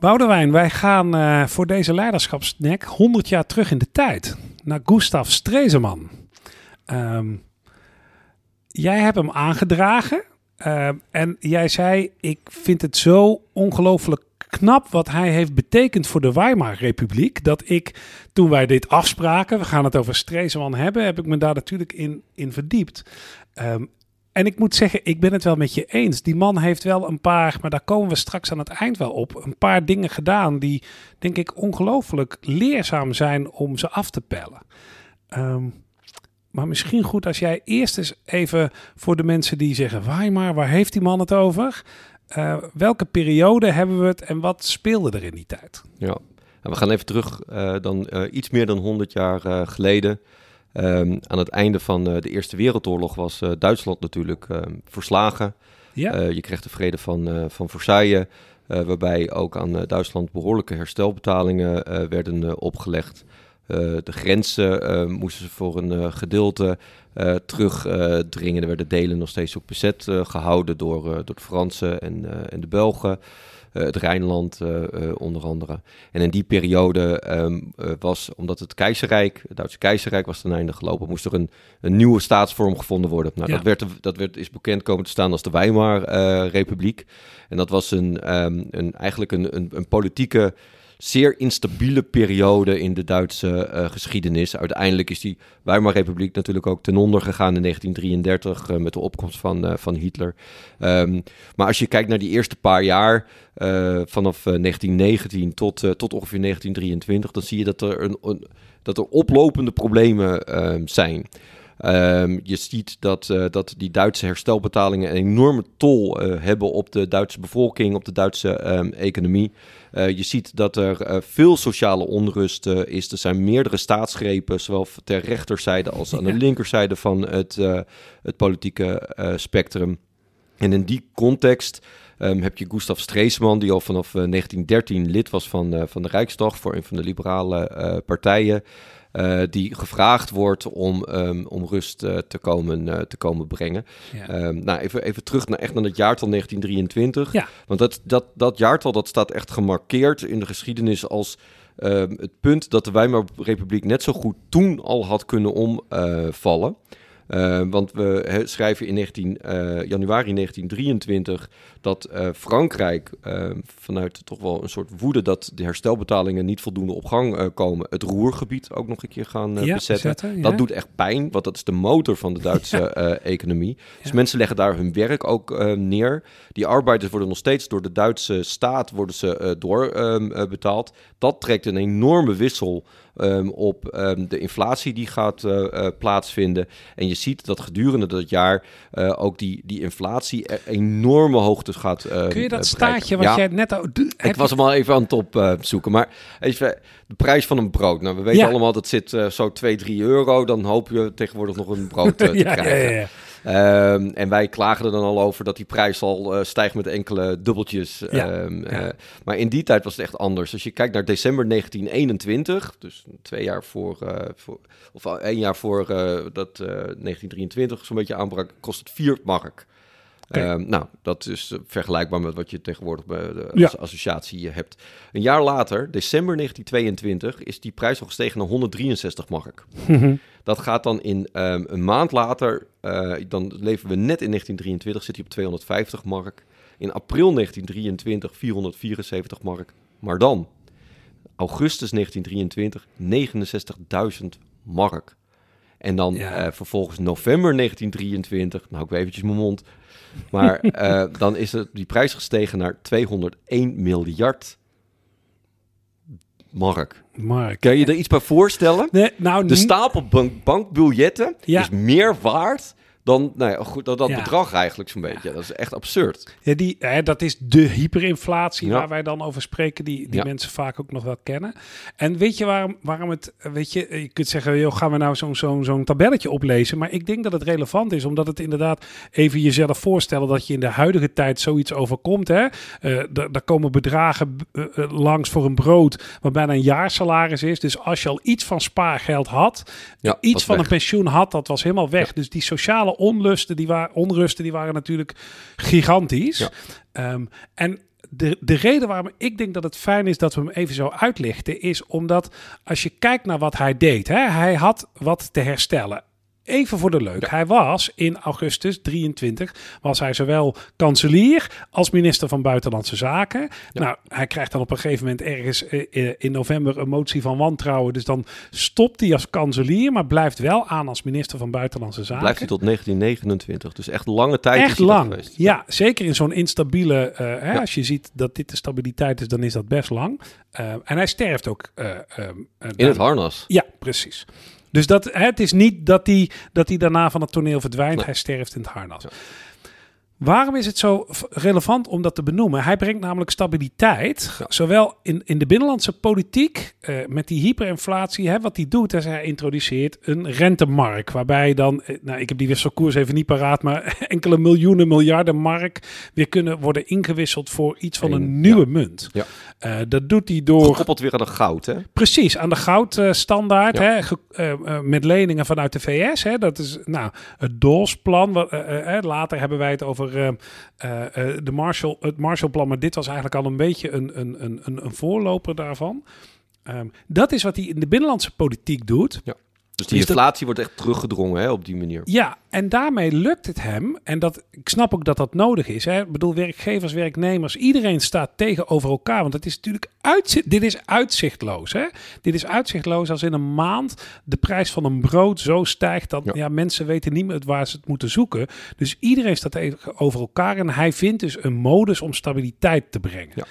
Boudewijn, wij gaan uh, voor deze leiderschapsnek 100 jaar terug in de tijd. Naar Gustav Stresemann. Um, jij hebt hem aangedragen. Uh, en jij zei, ik vind het zo ongelooflijk knap wat hij heeft betekend voor de Weimar Republiek. Dat ik, toen wij dit afspraken, we gaan het over Stresemann hebben, heb ik me daar natuurlijk in, in verdiept. Um, en ik moet zeggen, ik ben het wel met je eens. Die man heeft wel een paar, maar daar komen we straks aan het eind wel op, een paar dingen gedaan die, denk ik, ongelooflijk leerzaam zijn om ze af te pellen. Um, maar misschien goed als jij eerst eens even voor de mensen die zeggen: Weimar, waar heeft die man het over? Uh, welke periode hebben we het en wat speelde er in die tijd? Ja, we gaan even terug uh, dan uh, iets meer dan 100 jaar geleden. Um, aan het einde van de Eerste Wereldoorlog was Duitsland natuurlijk verslagen. Ja. je kreeg de vrede van, van Versailles, waarbij ook aan Duitsland behoorlijke herstelbetalingen werden opgelegd. de grenzen moesten ze voor een gedeelte terugdringen. er werden delen nog steeds ook bezet gehouden door, door de Fransen en, en de Belgen. Uh, het Rijnland uh, uh, onder andere. En in die periode um, was, omdat het keizerrijk, het Duitse keizerrijk was ten einde gelopen, moest er een, een nieuwe staatsvorm gevonden worden. Nou, ja. dat, werd, dat werd, is bekend komen te staan als de Weimar-republiek. en dat was een, um, een, eigenlijk een, een, een politieke zeer instabiele periode in de Duitse uh, geschiedenis. Uiteindelijk is die Weimar-republiek natuurlijk ook ten onder gegaan in 1933 uh, met de opkomst van, uh, van Hitler. Um, maar als je kijkt naar die eerste paar jaar, vanaf 1919 tot, tot ongeveer 1923, dan zie je dat er, een, dat er oplopende problemen ehm, zijn. Um, je ziet dat, dat die Duitse herstelbetalingen een enorme tol hebben op de Duitse bevolking, op de Duitse economie. Uh, je ziet dat er veel sociale onrust is. Er zijn meerdere staatsgrepen, zowel ter rechterzijde als aan de linkerzijde van het, het politieke spectrum. En in die context um, heb je Gustav Stresemann, die al vanaf 1913 lid was van, van de Rijksdag voor een van de liberale partijen. Uh, die gevraagd wordt om, um, om rust uh, te, komen, uh, te komen brengen. Ja. Um, nou, even, even terug naar, echt naar het jaartal 1923. Ja. Want dat, dat, dat jaartal dat staat echt gemarkeerd in de geschiedenis als um, het punt dat de Weimarrepubliek net zo goed toen al had kunnen omvallen. Uh, want we schrijven in 19, uh, januari 1923 dat uh, Frankrijk vanuit toch wel een soort woede dat de herstelbetalingen niet voldoende op gang komen, het Roergebied ook nog een keer gaan ja, bezetten. bezetten ja. Dat doet echt pijn, want dat is de motor van de Duitse economie. Dus mensen leggen daar hun werk ook neer. Die arbeiders worden nog steeds door de Duitse staat worden ze doorbetaald. dat trekt een enorme wissel um, op um, de inflatie die gaat uh, uh, plaatsvinden. En je ziet dat gedurende dat jaar uh, ook die, die inflatie enorme hoogtes gaat Kun je dat staatje wat ja, jij net... Al, ik was hem al even aan het opzoeken. maar even, de prijs van een brood. Nou, we weten ja. allemaal dat zit zo 2, 3 euro. Dan hoop je tegenwoordig nog een brood te ja, krijgen. Um, en wij klagen er dan al over dat die prijs al uh, stijgt met enkele dubbeltjes. Ja, um, ja. Uh, maar in die tijd was het echt anders. Als je kijkt naar december 1921, dus twee jaar voor, uh, voor of één jaar voor dat 1923 zo'n beetje aanbrak, kost het 4 mark. Okay. Um, nou, dat is vergelijkbaar met wat je tegenwoordig bij de ja. associatie hebt. Een jaar later, december 1922, is die prijs al gestegen naar 163 mark. Mm -hmm. Dat gaat dan in um, een maand later, uh, dan leven we net in 1923, zit hij op 250 mark. In april 1923 474 mark. Maar dan, augustus 1923, 69.000 mark. En dan ja. uh, vervolgens november 1923, nou ik weet eventjes mijn mond, maar uh, dan is het, die prijs gestegen naar 201 miljard mark. mark. Kan je er iets bij voorstellen? Nee, nou, de stapel bank, bankbiljetten ja. is meer waard dan nou ja, goed, dat, dat ja. bedrag eigenlijk zo'n beetje. Dat is echt absurd. Ja, die, hè, dat is de hyperinflatie waar wij dan over spreken, die, die mensen vaak ook nog wel kennen. En weet je waarom, waarom het, weet je, je kunt zeggen, joh, gaan we nou zo'n zo'n zo'n tabelletje oplezen? Maar ik denk dat het relevant is, omdat het inderdaad even jezelf voorstellen dat je in de huidige tijd zoiets overkomt. Hè? Uh, daar komen bedragen uh, langs voor een brood, wat bijna een jaarsalaris is. Dus als je al iets van spaargeld had, iets van weg. een pensioen had, dat was helemaal weg. Dus die sociale onlusten, die waren, onrusten, die waren natuurlijk gigantisch. Ja. Um, en de, de reden waarom ik denk dat het fijn is dat we hem even zo uitlichten, is omdat als je kijkt naar wat hij deed, hè, hij had wat te herstellen even voor de leuk. Hij was in augustus 23 was hij zowel kanselier als minister van Buitenlandse Zaken. Nou, hij krijgt dan op een gegeven moment ergens eh, eh, in november een motie van wantrouwen. Dus dan stopt hij als kanselier, maar blijft wel aan als minister van Buitenlandse Zaken. Blijft hij tot 1929, dus echt lange tijd. Echt lang. Ja, zeker in zo'n instabiele. Uh, hè, Als je ziet dat dit de stabiliteit is, dan is dat best lang. Uh, en hij sterft ook. Uh, in het harnas. Ja, precies. Dus dat, het is niet dat hij dat daarna van het toneel verdwijnt. Hij sterft in het harnas. Waarom is het zo relevant om dat te benoemen? Hij brengt namelijk stabiliteit, zowel in, in de binnenlandse politiek, uh, met die hyperinflatie. Hè, wat hij doet, is hij introduceert een rentemark, waarbij dan, eh, nou ik heb die wisselkoers even niet paraat, maar enkele miljoenen, miljarden mark weer kunnen worden ingewisseld voor iets van een nieuwe munt. Ja. Uh, dat doet hij door... Gekoppeld weer aan de goud, hè? Precies, aan de goudstandaard, ja. hè, met leningen vanuit de VS. Hè, dat is nou, het DOS-plan. later hebben wij het over uh, uh, de Marshall, het Marshallplan, maar dit was eigenlijk al een beetje een, een, een, een voorloper daarvan. Um, dat is wat hij in de binnenlandse politiek doet. Ja. Dus die inflatie wordt echt teruggedrongen hè, op die manier. Ja, en daarmee lukt het hem. En dat, ik snap ook dat dat nodig is. Hè. Ik bedoel, werkgevers, werknemers, iedereen staat tegenover elkaar. Want het is natuurlijk uitzicht, dit is uitzichtloos. Hè. Dit is uitzichtloos als in een maand de prijs van een brood zo stijgt... dat ja. mensen weten niet meer waar ze het moeten zoeken. Dus iedereen staat tegenover elkaar. En hij vindt dus een modus om stabiliteit te brengen. Ja.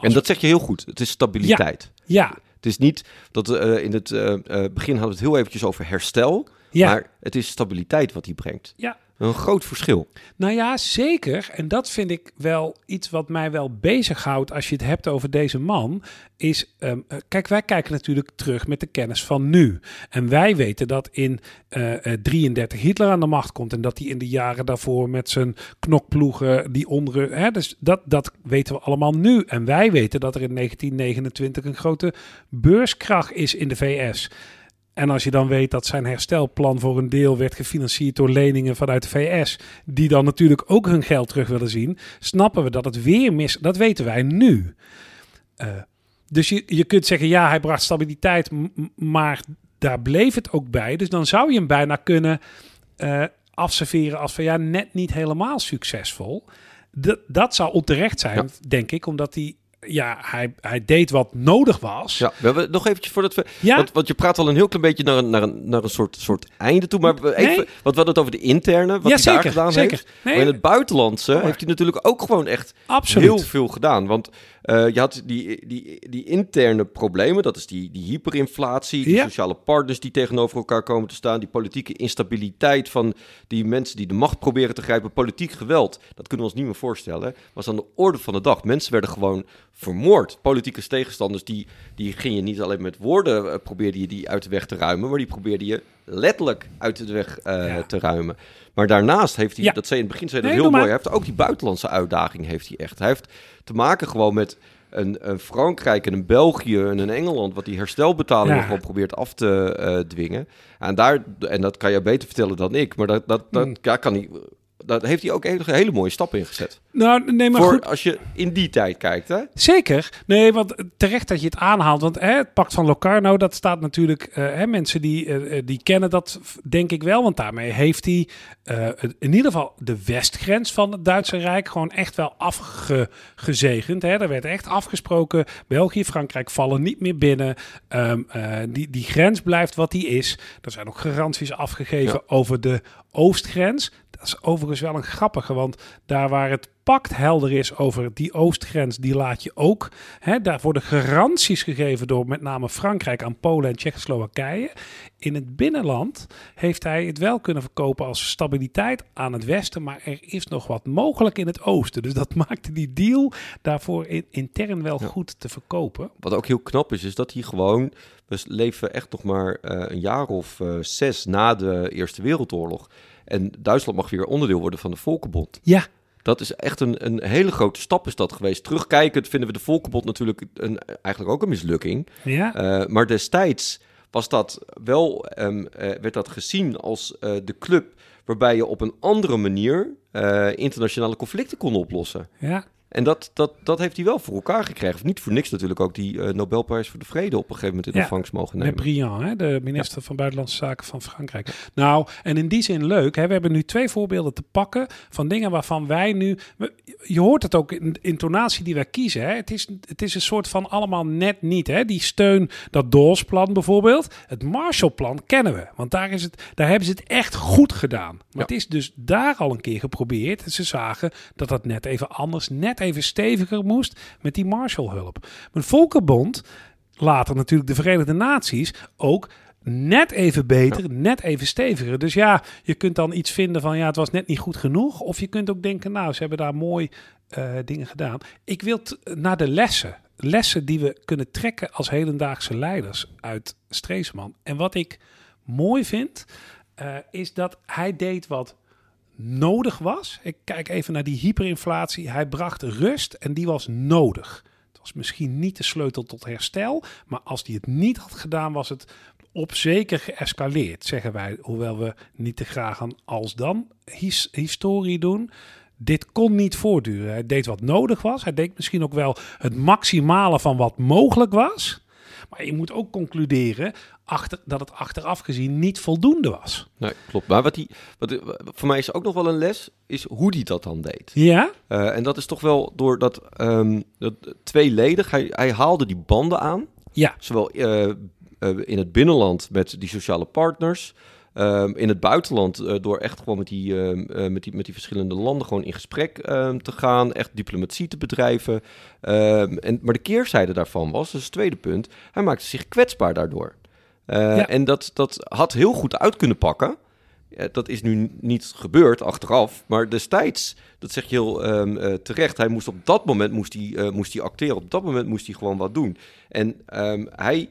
En dat zeg je heel goed. Het is stabiliteit. Ja, ja. Het is niet dat uh, in het uh, begin hadden we het heel eventjes over herstel. Ja. Maar het is stabiliteit wat hij brengt. Ja. Een groot verschil. Nou ja, zeker. En dat vind ik wel iets wat mij wel bezighoudt als je het hebt over deze man. Is, um, kijk, wij kijken natuurlijk terug met de kennis van nu. En wij weten dat in uh, uh, 33 Hitler aan de macht komt. En dat hij in de jaren daarvoor met zijn knokploegen die onder. Hè, dus dat, dat weten we allemaal nu. En wij weten dat er in 1929 een grote beurskracht is in de VS. En als je dan weet dat zijn herstelplan voor een deel werd gefinancierd door leningen vanuit de VS, die dan natuurlijk ook hun geld terug willen zien, snappen we dat het weer mis. Dat weten wij nu. Uh, dus je, je kunt zeggen, ja, hij bracht stabiliteit, maar daar bleef het ook bij. Dus dan zou je hem bijna kunnen uh, afserveren als van ja, net niet helemaal succesvol. Dat, dat zou onterecht zijn, ja. denk ik, omdat hij ja, hij, hij deed wat nodig was. Ja, we hebben nog eventjes voordat we... Ja? Want, want je praat al een heel klein beetje naar een, naar een, naar een soort, soort einde toe. Maar even, nee. want we hadden het over de interne, wat ja, hij zeker, daar gedaan zeker. heeft. Nee. Maar in het buitenlandse oh, heeft hij natuurlijk ook gewoon echt Absoluut. heel veel gedaan. Want uh, je had die, die, die interne problemen, dat is die, die hyperinflatie, die Ja. sociale partners die tegenover elkaar komen te staan, die politieke instabiliteit van die mensen die de macht proberen te grijpen, politiek geweld, dat kunnen we ons niet meer voorstellen, was aan de orde van de dag. Mensen werden gewoon vermoord. Politieke tegenstanders, die, die ging je niet alleen met woorden, uh, probeerde je die uit de weg te ruimen, maar die probeerde je letterlijk uit de weg uh, Ja. te ruimen. Maar daarnaast heeft hij, Ja. dat zei in het begin zei Nee, heel mooi, hij heeft ook die buitenlandse uitdaging heeft hij echt. Hij heeft te maken gewoon met een, een Frankrijk en een België en een Engeland, wat die herstelbetalingen Ja. gewoon probeert af te eh, dwingen. En, daar, en dat kan je beter vertellen dan ik, maar dat, dat, dat, Hmm. ja, kan hij, heeft hij ook hele, hele mooie stappen ingezet. Nou, nee, maar Voor goed. als je in die tijd kijkt, hè? Zeker. Nee, want terecht dat je het aanhaalt. Want hè, het pact van Locarno, dat staat natuurlijk... eh, hè, mensen die, eh, eh, die kennen dat denk ik wel. Want daarmee heeft hij eh, in ieder geval de westgrens van het Duitse Rijk... gewoon echt wel afgezegend. Hè. Er werd echt afgesproken, België, Frankrijk vallen niet meer binnen. Ehm, eh, die, die grens blijft wat die is. Er zijn ook garanties afgegeven Ja. over de oostgrens. Dat is overigens wel een grappige, want daar waar het pact helder is over die oostgrens, die laat je ook. Hè, daar worden garanties gegeven door met name Frankrijk aan Polen en Tsjechoslowakije. In het binnenland heeft hij het wel kunnen verkopen als stabiliteit aan het westen, maar er is nog wat mogelijk in het oosten. Dus dat maakte die deal daarvoor in, intern wel Ja. goed te verkopen. Wat ook heel knap is, is dat hij gewoon... We leven echt nog maar eh, een jaar of eh, zes na de Eerste Wereldoorlog. En Duitsland mag weer onderdeel worden van de Volkenbond. Ja, Dat is echt een, een hele grote stap is dat geweest. Terugkijkend vinden we de Volkenbond natuurlijk een, eigenlijk ook een mislukking. ja, Uh, maar destijds was dat wel, um, uh, werd dat gezien als uh, de club waarbij je op een andere manier internationale conflicten kon oplossen. ja. En dat, dat, dat heeft hij wel voor elkaar gekregen. Niet voor niks natuurlijk ook die uh, Nobelprijs voor de Vrede op een gegeven moment in ja, ontvangst mogen nemen. Met Briand, hè, de minister van Buitenlandse Zaken van Frankrijk. Nou, en in die zin leuk. Hè, we hebben nu twee voorbeelden te pakken van dingen waarvan wij nu... Je hoort het ook in de intonatie die wij kiezen. Hè. Het, is, het is een soort van allemaal net niet. Hè. Die steun, dat Dawes-plan bijvoorbeeld. Het Marshallplan kennen we. Want daar, is het, daar hebben ze het echt goed gedaan. Maar het is dus daar al een keer geprobeerd. En ze zagen dat dat net even anders, net even steviger moest met die Marshallhulp. Met Volkerbond, later natuurlijk de Verenigde Naties, ook net even beter, net even steviger. Dus ja, je kunt dan iets vinden van ja, het was net niet goed genoeg. Of je kunt ook denken, nou, ze hebben daar mooi uh, dingen gedaan. Ik wil naar de lessen. Lessen die we kunnen trekken als hedendaagse leiders uit Streseman. En wat ik mooi vind, uh, is dat hij deed wat nodig was. Ik kijk even naar die hyperinflatie. Hij bracht rust en die was nodig. Het was misschien niet de sleutel tot herstel, maar als hij het niet had gedaan, was het op zeker geëscaleerd, zeggen wij. Hoewel we niet te graag aan als dan his historie doen. Dit kon niet voortduren. Hij deed wat nodig was. Hij deed misschien ook wel het maximale van wat mogelijk was. Maar je moet ook concluderen achter, dat het achteraf gezien niet voldoende was. Nee, klopt. Maar wat, die, wat voor mij is ook nog wel een les, is hoe hij dat dan deed. Ja? Uh, en dat is toch wel door dat, um, dat tweeledig, hij, hij haalde die banden aan. Ja. Zowel uh, uh, in het binnenland met die sociale partners... Um, in het buitenland uh, door echt gewoon met die, uh, met, die, met die verschillende landen gewoon in gesprek um, te gaan, echt diplomatie te bedrijven. en, maar de keerzijde daarvan was, dus het tweede punt, hij maakte zich kwetsbaar daardoor. Ja. En dat, dat had heel goed uit kunnen pakken. dat is nu niet gebeurd achteraf, maar destijds, dat zeg je heel uh, terecht, hij moest op dat moment moest hij, uh, moest hij acteren, op dat moment moest hij gewoon wat doen. En um, hij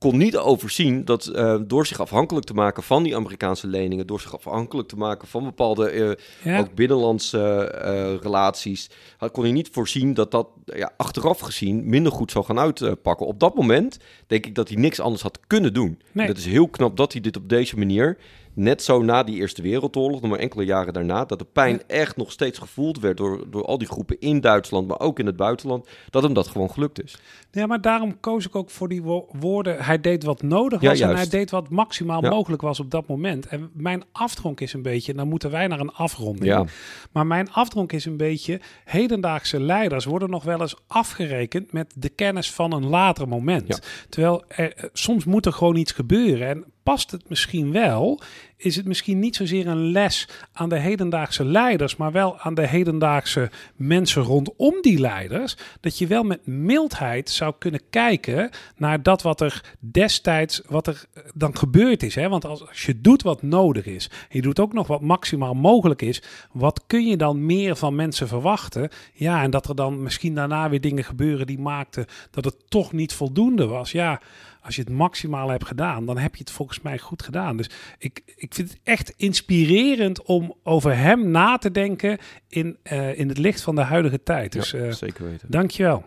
kon niet overzien dat uh, door zich afhankelijk te maken van die Amerikaanse leningen, door zich afhankelijk te maken van bepaalde uh, ja. ook binnenlandse uh, relaties, kon hij niet voorzien dat dat ja, achteraf gezien minder goed zou gaan uitpakken. Op dat moment denk ik dat hij niks anders had kunnen doen. Nee. Dat is heel knap dat hij dit op deze manier net zo na die Eerste Wereldoorlog, nog maar enkele jaren daarna, dat de pijn echt nog steeds gevoeld werd door, door al die groepen in Duitsland, maar ook in het buitenland, dat hem dat gewoon gelukt is. Ja, maar daarom koos ik ook voor die wo woorden. Hij deed wat nodig was ja, en hij deed wat maximaal ja. mogelijk was op dat moment. En mijn afdronk is een beetje, dan moeten wij naar een afronding. Ja. Maar mijn afdronk is een beetje, hedendaagse leiders worden nog wel eens afgerekend met de kennis van een later moment. Terwijl er, soms moet er gewoon iets gebeuren. En past het misschien wel? Is het misschien niet zozeer een les aan de hedendaagse leiders, maar wel aan de hedendaagse mensen rondom die leiders? Dat je wel met mildheid zou kunnen kijken naar dat wat er destijds, wat er dan gebeurd is. Hè? Want als, als je doet wat nodig is, je doet ook nog wat maximaal mogelijk is, wat kun je dan meer van mensen verwachten? Ja, en dat er dan misschien daarna weer dingen gebeuren die maakten dat het toch niet voldoende was. Ja als je het maximaal hebt gedaan, dan heb je het volgens mij goed gedaan. Dus ik, ik vind het echt inspirerend om over hem na te denken in, uh, in het licht van de huidige tijd. Dus, ja, zeker weten. Dankjewel.